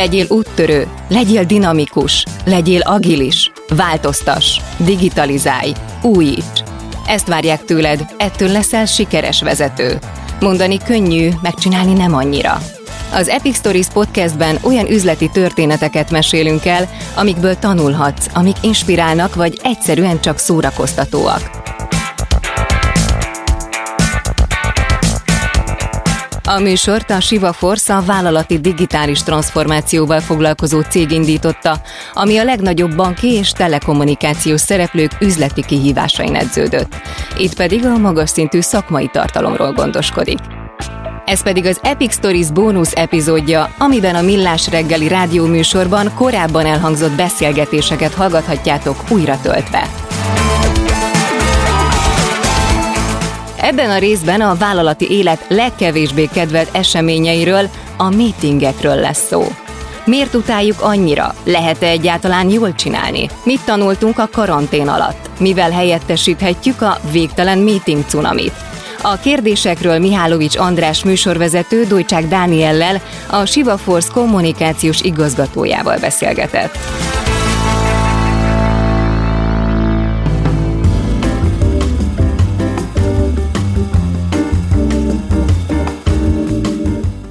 Legyél úttörő, legyél dinamikus, legyél agilis, változtass, digitalizálj, újíts. Ezt várják tőled, ettől leszel sikeres vezető. Mondani könnyű, megcsinálni nem annyira. Az Epic Stories podcastben olyan üzleti történeteket mesélünk el, amikből tanulhatsz, amik inspirálnak vagy egyszerűen csak szórakoztatóak. A műsort a Siva Force a vállalati digitális transformációval foglalkozó cég indította, ami a legnagyobb banki és telekommunikációs szereplők üzleti kihívásain edződött. Itt pedig a magas szintű szakmai tartalomról gondoskodik. Ez pedig az Epic Stories bónusz epizódja, amiben a Millás reggeli rádióműsorban korábban elhangzott beszélgetéseket hallgathatjátok újra töltve. Ebben a részben a vállalati élet legkevésbé kedvelt eseményeiről, a meetingekről lesz szó. Miért utáljuk annyira? Lehet-e egyáltalán jól csinálni? Mit tanultunk a karantén alatt? Mivel helyettesíthetjük a végtelen meeting cunamit? A kérdésekről Mihálovics András műsorvezető Dojcsák Dániellel, a Siva Force kommunikációs igazgatójával beszélgetett.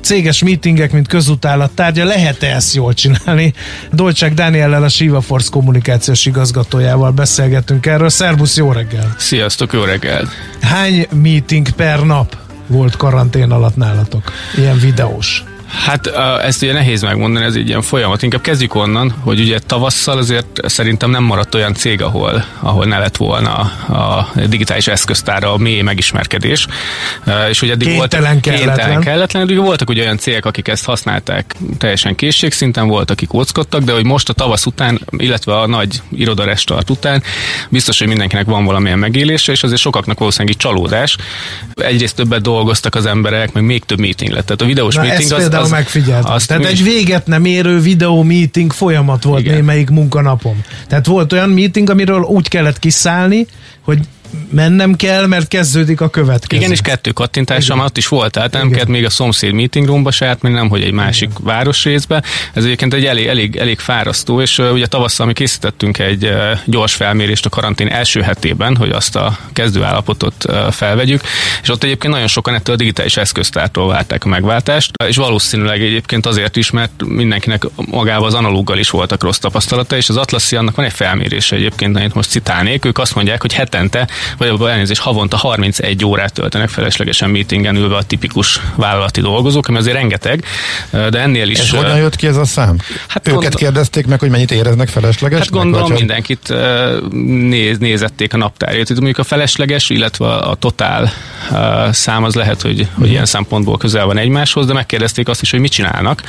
Céges meetingek, mint közutálat tárgya, lehet-e ezt jól csinálni? Dolcsák Dániellel, a Siva Force kommunikációs igazgatójával beszélgettünk erről. Szerbusz, jó reggel! Sziasztok, jó reggel! Hány meeting per nap volt karantén alatt nálatok? Ilyen videós. Hát ezt ugye nehéz megmondani, ez egy ilyen folyamat. Inkább kezdjük onnan, hogy ugye tavasszal azért szerintem nem maradt olyan cég, ahol, ahol ne lett volna a digitális eszköztára a mély megismerkedés. És ugye eddig kénytelen, voltak, kelletlen. kénytelen, kelletlen. Eddig voltak ugye olyan cégek, akik ezt használták teljesen készségszinten, volt, akik kockodtak, de hogy most a tavasz után, illetve a nagy irodarestart után biztos, hogy mindenkinek van valamilyen megélése, és azért sokaknak valószínűleg csalódás. Egyrészt többet dolgoztak az emberek, meg még több meeting lett. Tehát a videós Na, meeting az, például megfigyelt. Tehát egy véget nem érő videó meeting folyamat volt Igen. némelyik munkanapom. Tehát volt olyan meeting, amiről úgy kellett kiszállni, hogy mennem kell, mert kezdődik a következő. Igen, és kettő kattintásom ott is volt, tehát nem kellett még a szomszéd meeting roomba saját, még nem, hogy egy másik Igen. városrészbe. Ez egyébként egy elég, elég, elég fárasztó, és uh, ugye tavasszal mi készítettünk egy uh, gyors felmérést a karantén első hetében, hogy azt a kezdőállapotot uh, felvegyük, és ott egyébként nagyon sokan ettől a digitális eszköztártól várták a megváltást, és valószínűleg egyébként azért is, mert mindenkinek magával az analóggal is voltak rossz tapasztalata, és az Atlassi annak van egy felmérése egyébként, amit most citálnék, ők azt mondják, hogy hetente vagy abban elnézést havonta 31 órát töltenek feleslegesen meetingen ülve a tipikus vállalati dolgozók, ami azért rengeteg, de ennél is... Ez hogyan jött ki ez a szám? Hát Őket gond... kérdezték meg, hogy mennyit éreznek felesleges? Hát gondolom mindenkit néz, nézették a naptárját. Itt mondjuk a felesleges, illetve a totál szám az lehet, hogy, hogy mhm. ilyen szempontból közel van egymáshoz, de megkérdezték azt is, hogy mit csinálnak.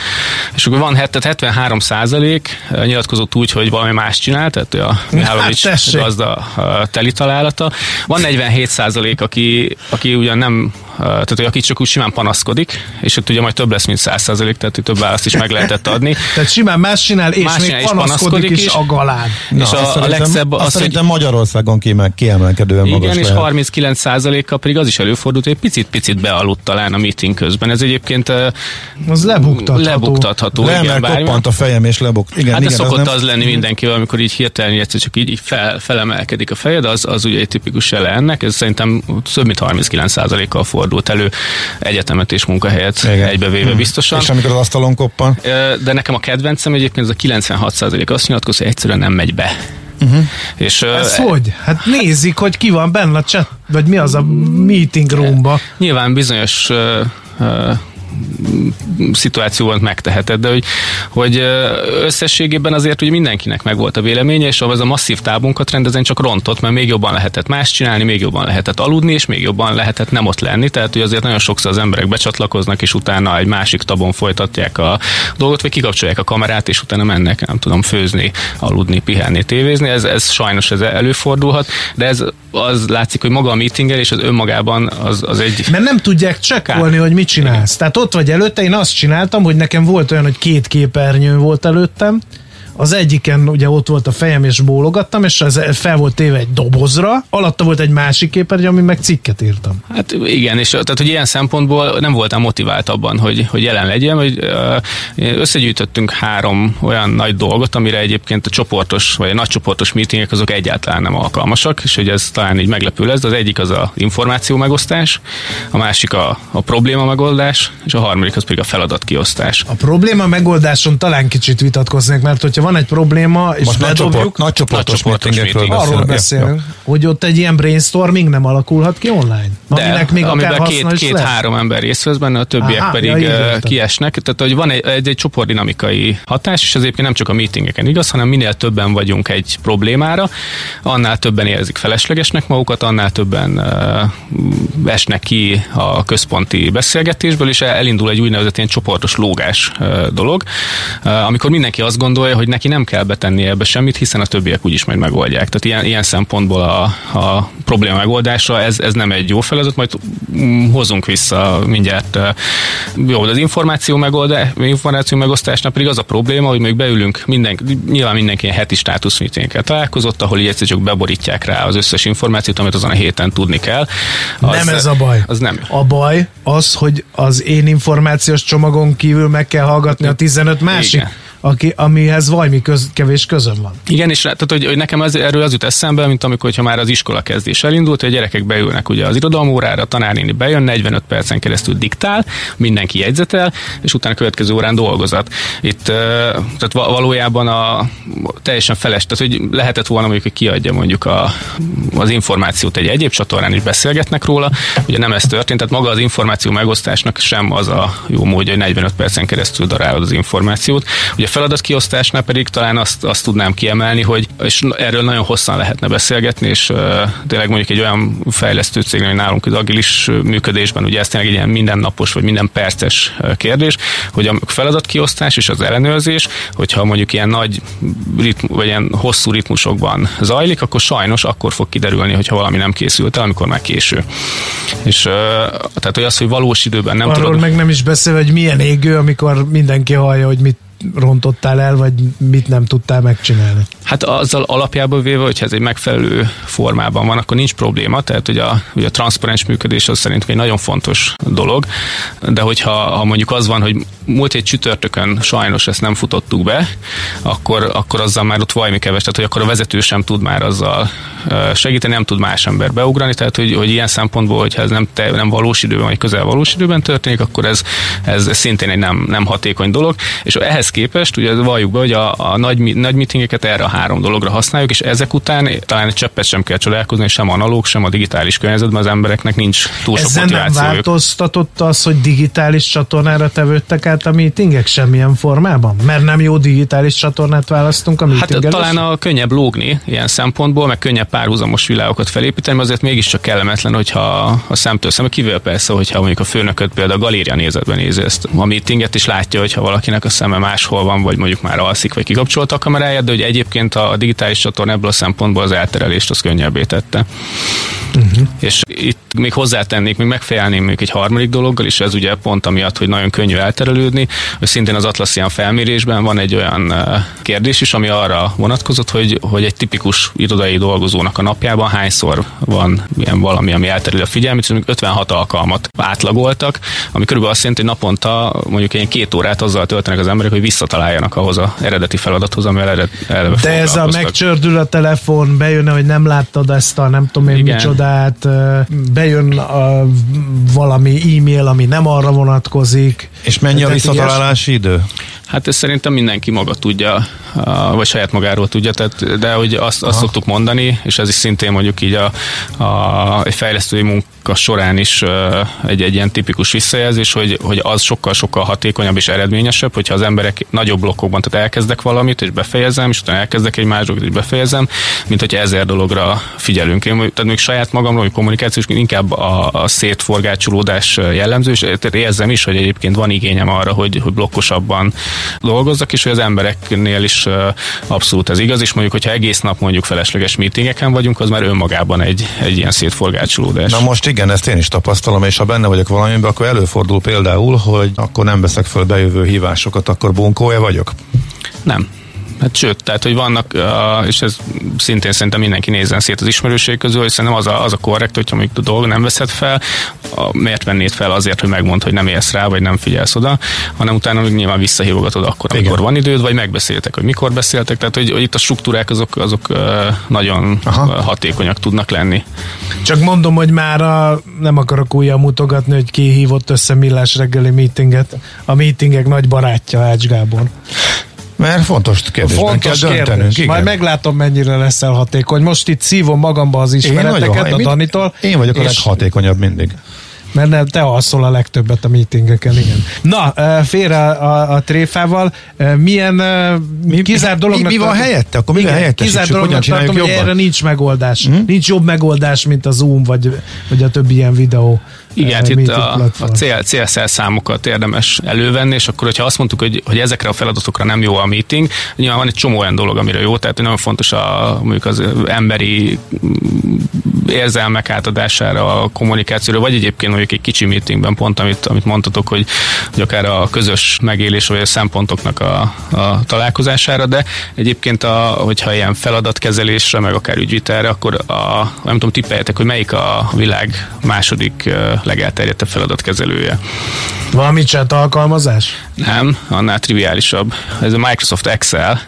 És akkor van 73 százalék nyilatkozott úgy, hogy valami más csinál, tehát a Mihálovics hát gazda teli találata. Van 47 százalék, aki, aki ugyan nem tehát hogy aki csak úgy simán panaszkodik, és ott ugye majd több lesz, mint 100 százalék, tehát több választ is meg lehetett adni. tehát simán más csinál, és más még csinál, panaszkodik, is, is a galán. Na, és a, a legszebb az, hogy Magyarországon kiemelkedően igen, magas és lehet. 39 százaléka pedig az is előfordult, hogy picit-picit bealudt talán a meeting közben. Ez egyébként az lebuktatható. lebuktatható Le, igen, koppant a fejem és lebukt. Igen, hát igen, ez szokott az, nem... az lenni mindenkivel, amikor így hirtelen egyszer csak így, így fel, felemelkedik a fejed, az, az ugye egy tipikus jele ennek. Ez szerintem több mint 39% kal fordult elő egyetemet és munkahelyet Igen. egybevéve hmm. biztosan. És amikor az asztalon koppan? De nekem a kedvencem egyébként ez a 96 százalék azt nyilatkoz, hogy egyszerűen nem megy be. Uh-huh. És, Ez uh, hogy? Hát nézik, hogy ki van benne a chat, vagy mi az a meeting roomba. Nyilván bizonyos uh, uh, szituációban megteheted, de hogy, hogy összességében azért hogy mindenkinek megvolt a véleménye, és az a masszív tábunkat rendezni csak rontott, mert még jobban lehetett más csinálni, még jobban lehetett aludni, és még jobban lehetett nem ott lenni, tehát hogy azért nagyon sokszor az emberek becsatlakoznak, és utána egy másik tabon folytatják a dolgot, vagy kikapcsolják a kamerát, és utána mennek, nem tudom, főzni, aludni, pihenni, tévézni. Ez, ez sajnos ez előfordulhat, de ez az látszik, hogy maga a meetingel és az önmagában az, az egy... Mert nem tudják csekkolni, hogy mit csinálsz. Igen. Tehát ott vagy előtte, én azt csináltam, hogy nekem volt olyan, hogy két képernyő volt előttem, az egyiken ugye ott volt a fejem, és bólogattam, és ez fel volt téve egy dobozra, alatta volt egy másik képernyő, ami meg cikket írtam. Hát igen, és tehát, hogy ilyen szempontból nem voltam motivált abban, hogy, hogy jelen legyen, hogy összegyűjtöttünk három olyan nagy dolgot, amire egyébként a csoportos, vagy a nagy csoportos meetingek azok egyáltalán nem alkalmasak, és hogy ez talán így meglepő lesz, de az egyik az a információ megosztás, a másik a, a probléma megoldás, és a harmadik az pedig a feladat kiosztás. A probléma megoldáson talán kicsit vitatkoznék, mert hogyha van egy probléma, és Most bedobjuk, nagy, csoport, nagy csoportos, nagy csoportos meeting, arról beszélünk, hogy ott egy ilyen brainstorming nem alakulhat ki online? De, aminek még amiben két, két három ember részt vesz benne, a többiek Aha, pedig ja, kiesnek. Tehát, hogy van egy, egy, egy csoportdinamikai hatás, és ez egyébként nem csak a meetingeken igaz, hanem minél többen vagyunk egy problémára, annál többen érzik feleslegesnek magukat, annál többen uh, esnek ki a központi beszélgetésből, és elindul egy úgynevezett ilyen csoportos lógás uh, dolog, uh, amikor mindenki azt gondolja, hogy neki nem kell betenni ebbe semmit, hiszen a többiek úgyis majd megoldják. Tehát ilyen, ilyen szempontból a, a probléma megoldásra ez, ez nem egy jó feladat, majd mm, hozunk vissza mindjárt. Jó, az információ, megoldás, információ megosztásnál pedig az a probléma, hogy még beülünk, minden, nyilván mindenki ilyen heti státuszmítényekkel találkozott, ahol így egyszer csak beborítják rá az összes információt, amit azon a héten tudni kell. Az, nem ez a baj. Az nem. A baj az, hogy az én információs csomagon kívül meg kell hallgatni a 15 másik. Igen aki, amihez valami köz, kevés közöm van. Igen, és tehát, hogy, hogy nekem ez, erről az jut eszembe, mint amikor ha már az iskola kezdés elindult, hogy a gyerekek beülnek ugye az irodalmórára, a tanárnéni bejön, 45 percen keresztül diktál, mindenki jegyzetel, és utána a következő órán dolgozat. Itt tehát valójában a teljesen feles, tehát hogy lehetett volna mondjuk, hogy kiadja mondjuk a, az információt egy egyéb csatornán is beszélgetnek róla, ugye nem ez történt, tehát maga az információ megosztásnak sem az a jó módja, hogy 45 percen keresztül darálod az információt. Ugye feladatkiosztásnál pedig talán azt, azt tudnám kiemelni, hogy és erről nagyon hosszan lehetne beszélgetni, és uh, tényleg mondjuk egy olyan fejlesztő cég, hogy nálunk az agilis működésben, ugye ez tényleg egy ilyen mindennapos vagy minden perces kérdés, hogy a feladatkiosztás és az ellenőrzés, hogyha mondjuk ilyen nagy ritmu, vagy ilyen hosszú ritmusokban zajlik, akkor sajnos akkor fog kiderülni, hogyha valami nem készült el, amikor már késő. És uh, tehát, hogy az, hogy valós időben nem Arról tudod... meg nem is beszél, hogy milyen égő, amikor mindenki hallja, hogy mit rontottál el, vagy mit nem tudtál megcsinálni? Hát azzal alapjából véve, hogyha ez egy megfelelő formában van, akkor nincs probléma, tehát hogy a, hogy a transzparens működés az szerintem egy nagyon fontos dolog, de hogyha ha mondjuk az van, hogy múlt egy csütörtökön sajnos ezt nem futottuk be, akkor, akkor azzal már ott valami keves, tehát hogy akkor a vezető sem tud már azzal segíteni, nem tud más ember beugrani, tehát hogy, hogy ilyen szempontból, hogyha ez nem, te, nem valós időben, vagy közel valós időben történik, akkor ez, ez szintén egy nem, nem hatékony dolog, és ehhez képest, ugye valljuk be, hogy a, a nagy, nagy meetingeket erre a három dologra használjuk, és ezek után talán egy cseppet sem kell csodálkozni, sem analóg, sem a digitális környezetben az embereknek nincs túl sok Ezen nem változtatott az, hogy digitális csatornára tevődtek át a meetingek semmilyen formában? Mert nem jó digitális csatornát választunk a meeting Hát talán a könnyebb lógni ilyen szempontból, meg könnyebb párhuzamos világokat felépíteni, mert azért mégiscsak kellemetlen, hogyha a szemtől szembe, kivéve persze, hogyha mondjuk a főnököt például a galéria nézetben nézi ezt a meetinget, és látja, hogyha valakinek a szeme máshol van, vagy mondjuk már alszik, vagy kikapcsolta a kameráját, de hogy egyébként a digitális csatorna ebből a szempontból az elterelést az könnyebbé tette. Uh-huh. És itt még hozzátennék, még megfejelném még egy harmadik dologgal, és ez ugye pont amiatt, hogy nagyon könnyű elterelődni, hogy szintén az Atlassian felmérésben van egy olyan kérdés is, ami arra vonatkozott, hogy, hogy egy tipikus irodai dolgozónak a napjában hányszor van ilyen valami, ami elterül a figyelmét, és 56 alkalmat átlagoltak, ami körülbelül azt jelenti, hogy naponta mondjuk ilyen két órát azzal töltenek az emberek, hogy visszataláljanak ahhoz az eredeti feladathoz, amivel eleve De ez a megcsördül a telefon, bejön, hogy nem láttad ezt a nem tudom én Igen. micsodát, bejön a, valami e-mail, ami nem arra vonatkozik. És mennyi a visszatalálási idő? Hát ezt szerintem mindenki maga tudja, vagy saját magáról tudja, tehát, de hogy azt, azt szoktuk mondani, és ez is szintén mondjuk így a, a, egy fejlesztői munka során is egy, egy ilyen tipikus visszajelzés, hogy, hogy az sokkal-sokkal hatékonyabb és eredményesebb, hogyha az emberek nagyobb blokkokban, tehát elkezdek valamit, és befejezem, és utána elkezdek egy más dolgot, és befejezem, mint hogyha ezer dologra figyelünk. Én tehát még saját magamról, hogy kommunikációs, inkább a, a szétforgácsolódás jellemző, és érzem is, hogy egyébként van igényem arra, hogy, hogy blokkosabban dolgozzak, és hogy az embereknél is abszolút ez igaz, és mondjuk, hogyha egész nap mondjuk felesleges meetingeken vagyunk, az már önmagában egy, egy ilyen szétforgácsolódás. Na most igen, ezt én is tapasztalom, és ha benne vagyok valamiben, akkor előfordul például, hogy akkor nem veszek föl bejövő hívásokat, akkor bunkója vagyok? Nem Hát sőt, tehát, hogy vannak, és ez szintén szerintem mindenki nézzen szét az ismerőség közül, hogy szerintem az a, az a korrekt, hogyha mondjuk a dolog nem veszed fel, miért vennéd fel azért, hogy megmond, hogy nem élsz rá, vagy nem figyelsz oda, hanem utána még nyilván visszahívogatod akkor, amikor Igen. van időd, vagy megbeszéltek, hogy mikor beszéltek, tehát hogy, hogy itt a struktúrák azok, azok nagyon Aha. hatékonyak tudnak lenni. Csak mondom, hogy már a, nem akarok újra mutogatni, hogy ki hívott össze millás reggeli meetinget. A meetingek nagy barátja Ács Gábor. Mert fontos kérdésben fontos kell döntenünk. Kérdés. Majd meglátom, mennyire leszel hatékony. Most itt szívom magamba az ismereteket én a Danitól. Én vagyok a leghatékonyabb mindig. Mert nem, te alszol a legtöbbet a meetingeken, igen. Na, félre a, a tréfával, milyen mi, kizár dolognak... Mi, mi van helyette? Akkor mi helyette? Kizár dolognak tartom, hogy erre nincs megoldás. Hmm? Nincs jobb megoldás, mint a Zoom, vagy, vagy a többi ilyen videó igen, itt a, a cél, célszer számokat érdemes elővenni, és akkor, hogyha azt mondtuk, hogy, hogy ezekre a feladatokra nem jó a meeting, nyilván van egy csomó olyan dolog, amire jó, tehát nagyon fontos a, mondjuk az emberi érzelmek átadására, a kommunikációra, vagy egyébként mondjuk egy kicsi meetingben pont, amit, amit mondtatok, hogy, hogy akár a közös megélés vagy a szempontoknak a, a találkozására, de egyébként, a, hogyha ilyen feladatkezelésre, meg akár ügyvitelre, akkor a, nem tudom, tippeljetek, hogy melyik a világ második legelterjedtebb feladatkezelője. Valami chat alkalmazás? Nem, annál triviálisabb. Ez a Microsoft Excel.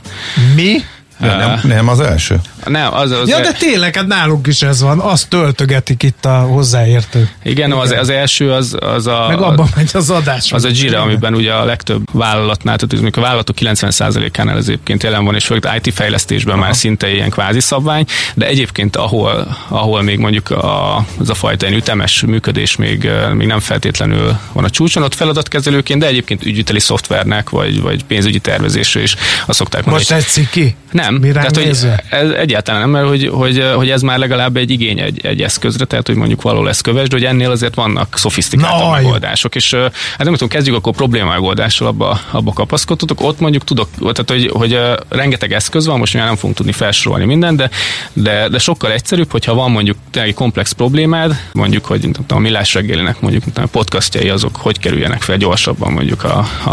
Mi? Nem, nem az első? Nem, az, az ja, de tényleg, hát nálunk is ez van. Azt töltögetik itt a hozzáértők. Igen, Igen. Az, az első az, az a... Meg abban megy az adás. Az a Jira, amiben ugye a legtöbb vállalatnál, tehát a vállalatok 90%-ánál ez egyébként jelen van, és főleg IT fejlesztésben Aha. már szinte ilyen kvázi szabvány, de egyébként ahol, ahol még mondjuk a, az a fajta ilyen ütemes működés még, még nem feltétlenül van a csúcson, ott feladatkezelőként, de egyébként ügyviteli szoftvernek, vagy, vagy pénzügyi tervezésre is azt szokták mondani. Most tetszik ki? Nem. Mire tehát, hogy ez egyáltalán nem, mert hogy, hogy, hogy ez már legalább egy igény egy, egy eszközre, tehát hogy mondjuk való lesz kövesd, hogy ennél azért vannak szofisztikált megoldások, és hát nem tudom, kezdjük akkor probléma megoldással, abba, abba kapaszkodtatok, ott mondjuk tudok, tehát hogy, hogy rengeteg eszköz van, most már nem fogunk tudni felsorolni mindent, de, de, de sokkal egyszerűbb, hogyha van mondjuk egy komplex problémád, mondjuk, hogy nem tudom, a millás reggelinek mondjuk a podcastjai azok hogy kerüljenek fel gyorsabban mondjuk a, a,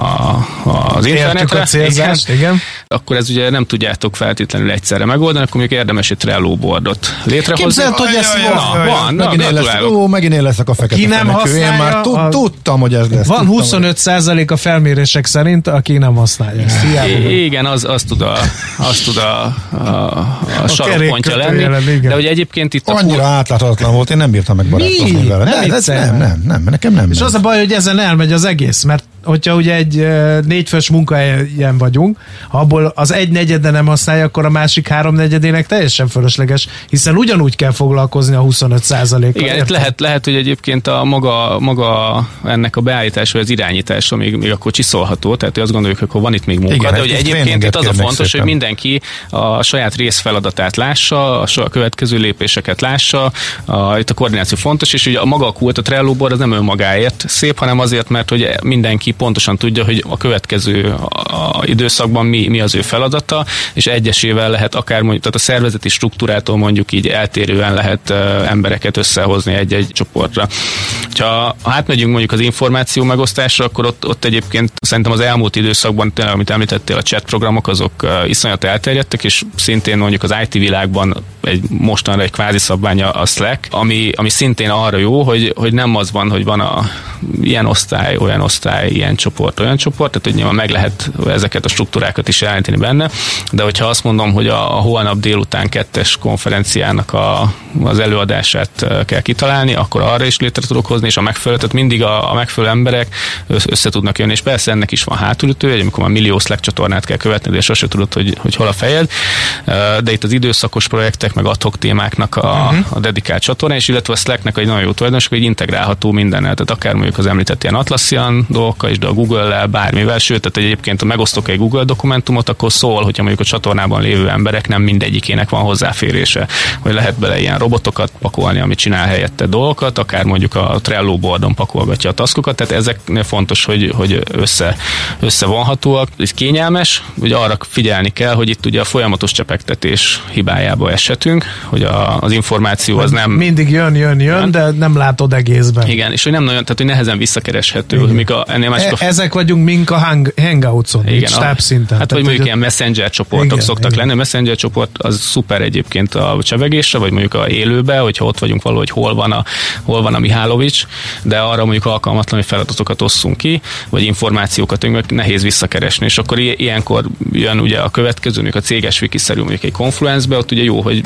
a az internetre. A célzást, igen. igen. Akkor ez ugye nem tudjátok feltétlenül egyszerre megoldani, akkor mondjuk érdemes egy Trello boardot létrehozni. Képzeld, hogy ez van. Van, megint, én lesz, ó, megint én leszek a fekete Ki nem használja, Én már tud, tudtam, hogy ez lesz. Van 25 százalék a felmérések szerint, aki nem használja ezt. Igen, az, az tud a, az tud a, a, a, a sarokpontja lenni. Jelen, de hogy egyébként itt Annyira a... átláthatatlan volt, én nem bírtam megbarátkozni vele. Nem, nem, nem, nem, nem, nekem nem. És az a baj, hogy ezen elmegy az egész, mert hogyha ugye egy négyfős munkahelyen vagyunk, ha abból az egy negyede nem használja, akkor a másik három negyedének teljesen fölösleges, hiszen ugyanúgy kell foglalkozni a 25 százalékkal. Igen, itt lehet, lehet, hogy egyébként a maga, maga ennek a beállítása, vagy az irányítása még, még akkor csiszolható, tehát azt gondoljuk, hogy akkor van itt még munka, Igen, de hogy egyébként itt az a fontos, szépen. hogy mindenki a saját részfeladatát lássa, a következő lépéseket lássa, a, itt a koordináció fontos, és ugye a maga a kult, a Trello board az nem önmagáért szép, hanem azért, mert hogy mindenki pontosan tudja, hogy a következő a időszakban mi, mi az ő feladata, és egyesével lehet akár mondjuk, tehát a szervezeti struktúrától mondjuk így eltérően lehet embereket összehozni egy-egy csoportra. Ha átmegyünk mondjuk az információ megosztásra, akkor ott, ott egyébként szerintem az elmúlt időszakban, tényleg, amit említettél, a chat programok azok iszonyat elterjedtek, és szintén mondjuk az IT világban egy mostanra egy kvázi szabványa a Slack, ami, ami szintén arra jó, hogy, hogy nem az van, hogy van a ilyen osztály, olyan osztály, ilyen csoport, olyan csoport, tehát hogy nyilván meg lehet ezeket a struktúrákat is jelenteni benne, de hogyha azt mondom, hogy a, a holnap délután kettes konferenciának a, az előadását kell kitalálni, akkor arra is létre tudok hozni, és a megfelelő, tehát mindig a, a megfelelő emberek össze tudnak jönni, és persze ennek is van hátulütő, hogy amikor már millió Slack csatornát kell követni, de sose tudod, hogy, hogy hol a fejed, de itt az időszakos projektek, meg adhok témáknak a, uh-huh. a dedikált csatorna, és illetve a Slacknek egy nagyon jó tulajdonság, hogy integrálható mindennel, tehát akár mondjuk az említett ilyen Atlassian dolgokkal is, de a Google-lel, bármivel, sőt, tehát egyébként ha megosztok egy Google dokumentumot, akkor szól, hogyha mondjuk a csatornában lévő emberek nem mindegyikének van hozzáférése, hogy lehet bele ilyen robotokat pakolni, amit csinál helyette dolgokat, akár mondjuk a Trello boardon pakolgatja a taskokat, tehát ezek fontos, hogy, hogy össze, összevonhatóak. Ez kényelmes, hogy arra figyelni kell, hogy itt ugye a folyamatos csepegtetés hibájába esett beszéltünk, hogy a, az információ az nem... Mindig jön, jön, jön, jön, de nem látod egészben. Igen, és hogy nem nagyon, tehát hogy nehezen visszakereshető. Igen. Mik a, ennél másik e- a... Ezek vagyunk mink a hang, hangouts-on, igen, stábszinten. Hát vagy mondjuk ilyen messenger csoportok igen, szoktak igen. lenni. A messenger csoport az szuper egyébként a csevegésre, vagy mondjuk a élőbe, hogyha ott vagyunk valahogy hol van a, hol van a Mihálovics, de arra mondjuk alkalmatlan, hogy feladatokat osszunk ki, vagy információkat, hogy nehéz visszakeresni. És akkor ilyenkor jön ugye a következő, mondjuk a céges wikiszerű mondjuk egy Confluence-be, ott ugye jó, hogy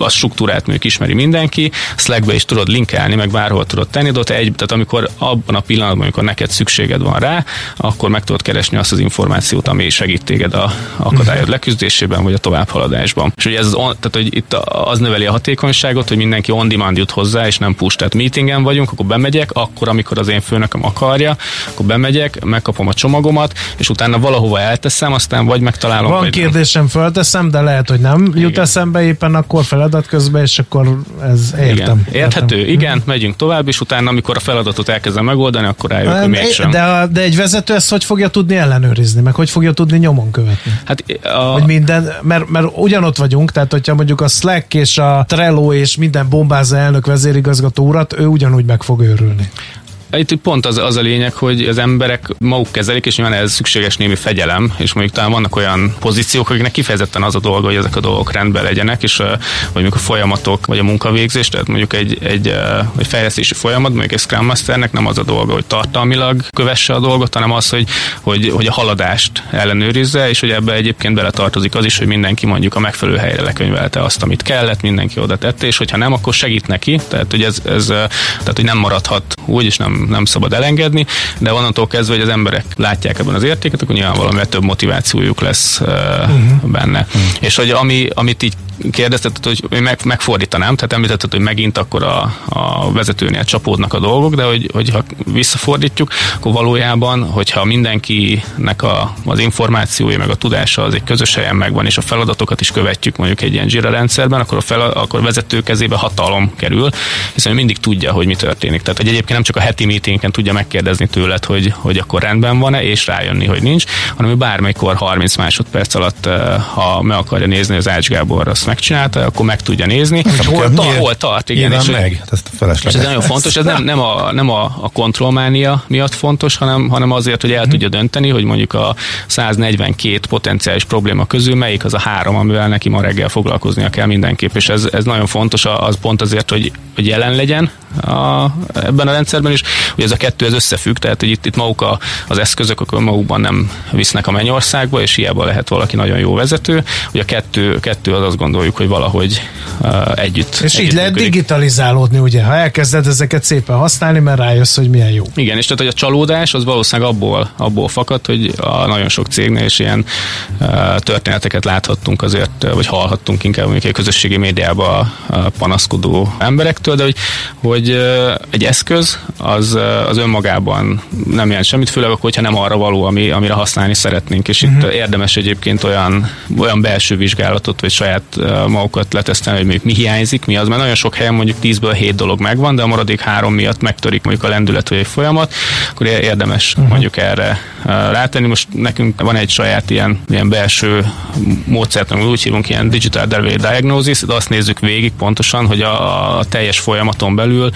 a struktúrát mondjuk ismeri mindenki, Slackbe is tudod linkelni, meg bárhol tudod tenni, de egy, tehát amikor abban a pillanatban, amikor neked szükséged van rá, akkor meg tudod keresni azt az információt, ami segít téged a akadályod leküzdésében, vagy a továbbhaladásban. És ugye ez az on, tehát, hogy itt az növeli a hatékonyságot, hogy mindenki on demand jut hozzá, és nem push. Tehát meetingen vagyunk, akkor bemegyek, akkor, amikor az én főnököm akarja, akkor bemegyek, megkapom a csomagomat, és utána valahova elteszem, aztán vagy megtalálom. Van kérdésem, nem. fölteszem, de lehet, hogy nem jut igen. eszembe éppen akkor feladat közben, és akkor ez értem. Igen. Érthető, értem. igen, megyünk tovább, és utána, amikor a feladatot elkezdem megoldani, akkor rájövök, hogy mégsem. De, de egy vezető ezt hogy fogja tudni ellenőrizni, meg hogy fogja tudni nyomon követni? Hát a... Hogy minden, mert, mert ugyanott vagyunk, tehát hogyha mondjuk a Slack és a Trello és minden bombázza elnök vezérigazgató urat, ő ugyanúgy meg fog őrülni. Itt pont az, az a lényeg, hogy az emberek maguk kezelik, és nyilván ez szükséges némi fegyelem, és mondjuk talán vannak olyan pozíciók, akiknek kifejezetten az a dolga, hogy ezek a dolgok rendben legyenek, és vagy mondjuk a folyamatok, vagy a munkavégzés, tehát mondjuk egy, egy, egy fejlesztési folyamat, mondjuk egy Scrum Masternek nem az a dolga, hogy tartalmilag kövesse a dolgot, hanem az, hogy, hogy, hogy a haladást ellenőrizze, és hogy ebbe egyébként beletartozik az is, hogy mindenki mondjuk a megfelelő helyre lekönyvelte azt, amit kellett, mindenki oda tette, és hogyha nem, akkor segít neki, tehát hogy ez, ez tehát hogy nem maradhat úgy, és nem nem szabad elengedni, de onnantól kezdve, hogy az emberek látják ebben az értéket, akkor nyilvánvalóan több motivációjuk lesz uh-huh. benne. Uh-huh. És hogy ami, amit így kérdezted, hogy meg, megfordítanám, tehát említetted, hogy megint akkor a, a vezetőnél csapódnak a dolgok, de hogy, hogyha visszafordítjuk, akkor valójában, hogyha mindenkinek a, az információja, meg a tudása az egy közös helyen megvan, és a feladatokat is követjük mondjuk egy ilyen Jira rendszerben, akkor a, fel, akkor a vezető kezébe hatalom kerül, hiszen mindig tudja, hogy mi történik. Tehát, hogy egyébként nem csak a heti meetingen tudja megkérdezni tőled, hogy, hogy akkor rendben van-e, és rájönni, hogy nincs, hanem ő bármikor 30 másodperc alatt, eh, ha meg akarja nézni az Ács Gábor, azt megcsinálta, akkor meg tudja nézni, hogy hol, ta, hol tart. Igen, és, meg. Ezt és ez nagyon fontos, ez nem, nem, a, nem a, a kontrollmánia miatt fontos, hanem, hanem azért, hogy el hmm. tudja dönteni, hogy mondjuk a 142 potenciális probléma közül melyik az a három, amivel neki ma reggel foglalkoznia kell mindenképp, és ez, ez nagyon fontos, az pont azért, hogy, hogy jelen legyen a, ebben a rendszerben is, hogy ez a kettő ez összefügg, tehát hogy itt, itt maguk a, az eszközök akkor magukban nem visznek a mennyországba, és hiába lehet valaki nagyon jó vezető, hogy a kettő, kettő az azt gondoljuk, hogy valahogy uh, együtt. És együtt így lehet működik. digitalizálódni, ugye, ha elkezded ezeket szépen használni, mert rájössz, hogy milyen jó. Igen, és tehát, hogy a csalódás az valószínűleg abból, abból fakad, hogy a nagyon sok cégnél is ilyen uh, történeteket láthattunk azért, vagy hallhattunk inkább mondjuk egy közösségi médiában panaszkodó emberektől, de hogy, hogy uh, egy eszköz az, az önmagában nem jelent semmit, főleg akkor, hogyha nem arra való, ami, amire használni szeretnénk. És uh-huh. itt mhm. érdemes egyébként olyan, olyan belső vizsgálatot, vagy saját magukat letesztelni, hogy mondjuk mi hiányzik, mi az, mert nagyon sok helyen mondjuk 10-ből 7 dolog megvan, de a maradék három miatt megtörik mondjuk a lendület vagy egy folyamat, akkor érdemes uh-huh. mondjuk erre rátenni. Most nekünk van egy saját ilyen, ilyen belső módszert, amit úgy hívunk, ilyen digital diagnosis, de azt nézzük végig pontosan, hogy a, a teljes folyamaton belül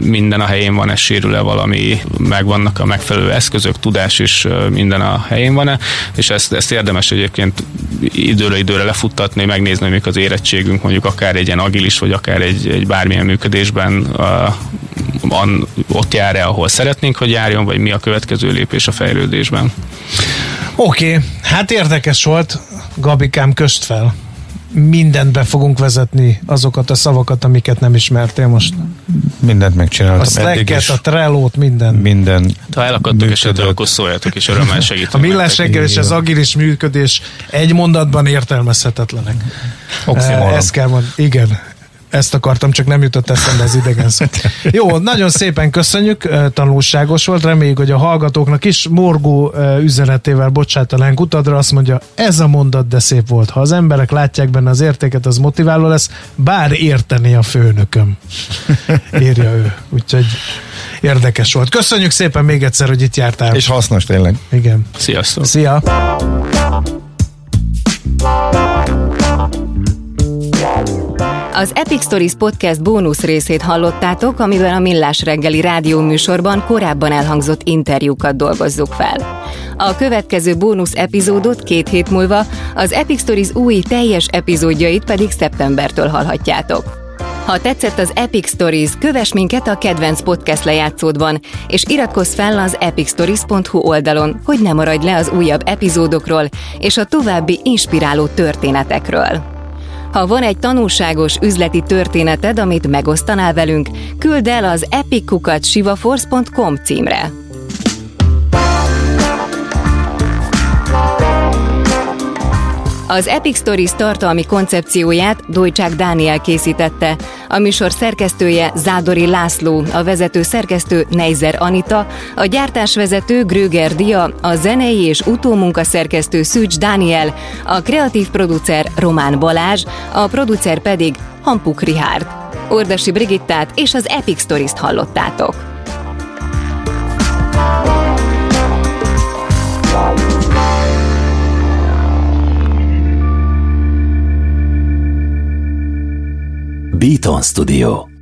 minden a helyén van, ez sérül-e valami, megvannak a megfelelő eszközök, tudás is minden a helyén van-e, és ezt, ezt érdemes egyébként időre időre lefuttatni, megnézni, mik az érettségünk, mondjuk akár egy ilyen agilis, vagy akár egy, egy bármilyen működésben uh, an, ott jár-e, ahol szeretnénk, hogy járjon, vagy mi a következő lépés a fejlődésben. Oké, okay. hát érdekes volt, Gabikám, köst fel mindent be fogunk vezetni, azokat a szavakat, amiket nem ismertél most. Mindent megcsináltam. A Slack-et, a Trello-t, minden. Minden. Ha elakadtok esetleg, akkor szóljatok, és örömmel segítünk. A millás reggel és az agilis működés egy mondatban értelmezhetetlenek. Oxymoron. Ezt kell mondani. Igen, ezt akartam, csak nem jutott eszembe az idegen szó. Jó, nagyon szépen köszönjük, tanulságos volt, reméljük, hogy a hallgatóknak is morgó üzenetével bocsátanánk utadra, azt mondja, ez a mondat de szép volt. Ha az emberek látják benne az értéket, az motiváló lesz, bár érteni a főnököm. Írja ő. Úgyhogy érdekes volt. Köszönjük szépen még egyszer, hogy itt jártál. És hasznos tényleg. Igen. Sziasztok. Szia. Az Epic Stories Podcast bónusz részét hallottátok, amiben a Millás reggeli rádióműsorban korábban elhangzott interjúkat dolgozzuk fel. A következő bónusz epizódot két hét múlva, az Epic Stories új teljes epizódjait pedig szeptembertől hallhatjátok. Ha tetszett az Epic Stories, kövess minket a kedvenc podcast lejátszódban, és iratkozz fel az epicstories.hu oldalon, hogy ne maradj le az újabb epizódokról és a további inspiráló történetekről. Ha van egy tanulságos üzleti történeted, amit megosztanál velünk, küld el az epikukat címre. Az Epic Stories tartalmi koncepcióját Dojcsák Dániel készítette, a műsor szerkesztője Zádori László, a vezető szerkesztő Neizer Anita, a gyártásvezető Gröger Dia, a zenei és utómunka szerkesztő Szűcs Dániel, a kreatív producer Román Balázs, a producer pedig Hampuk Rihárd. Ordasi Brigittát és az Epic Stories-t hallottátok. Beaton Studio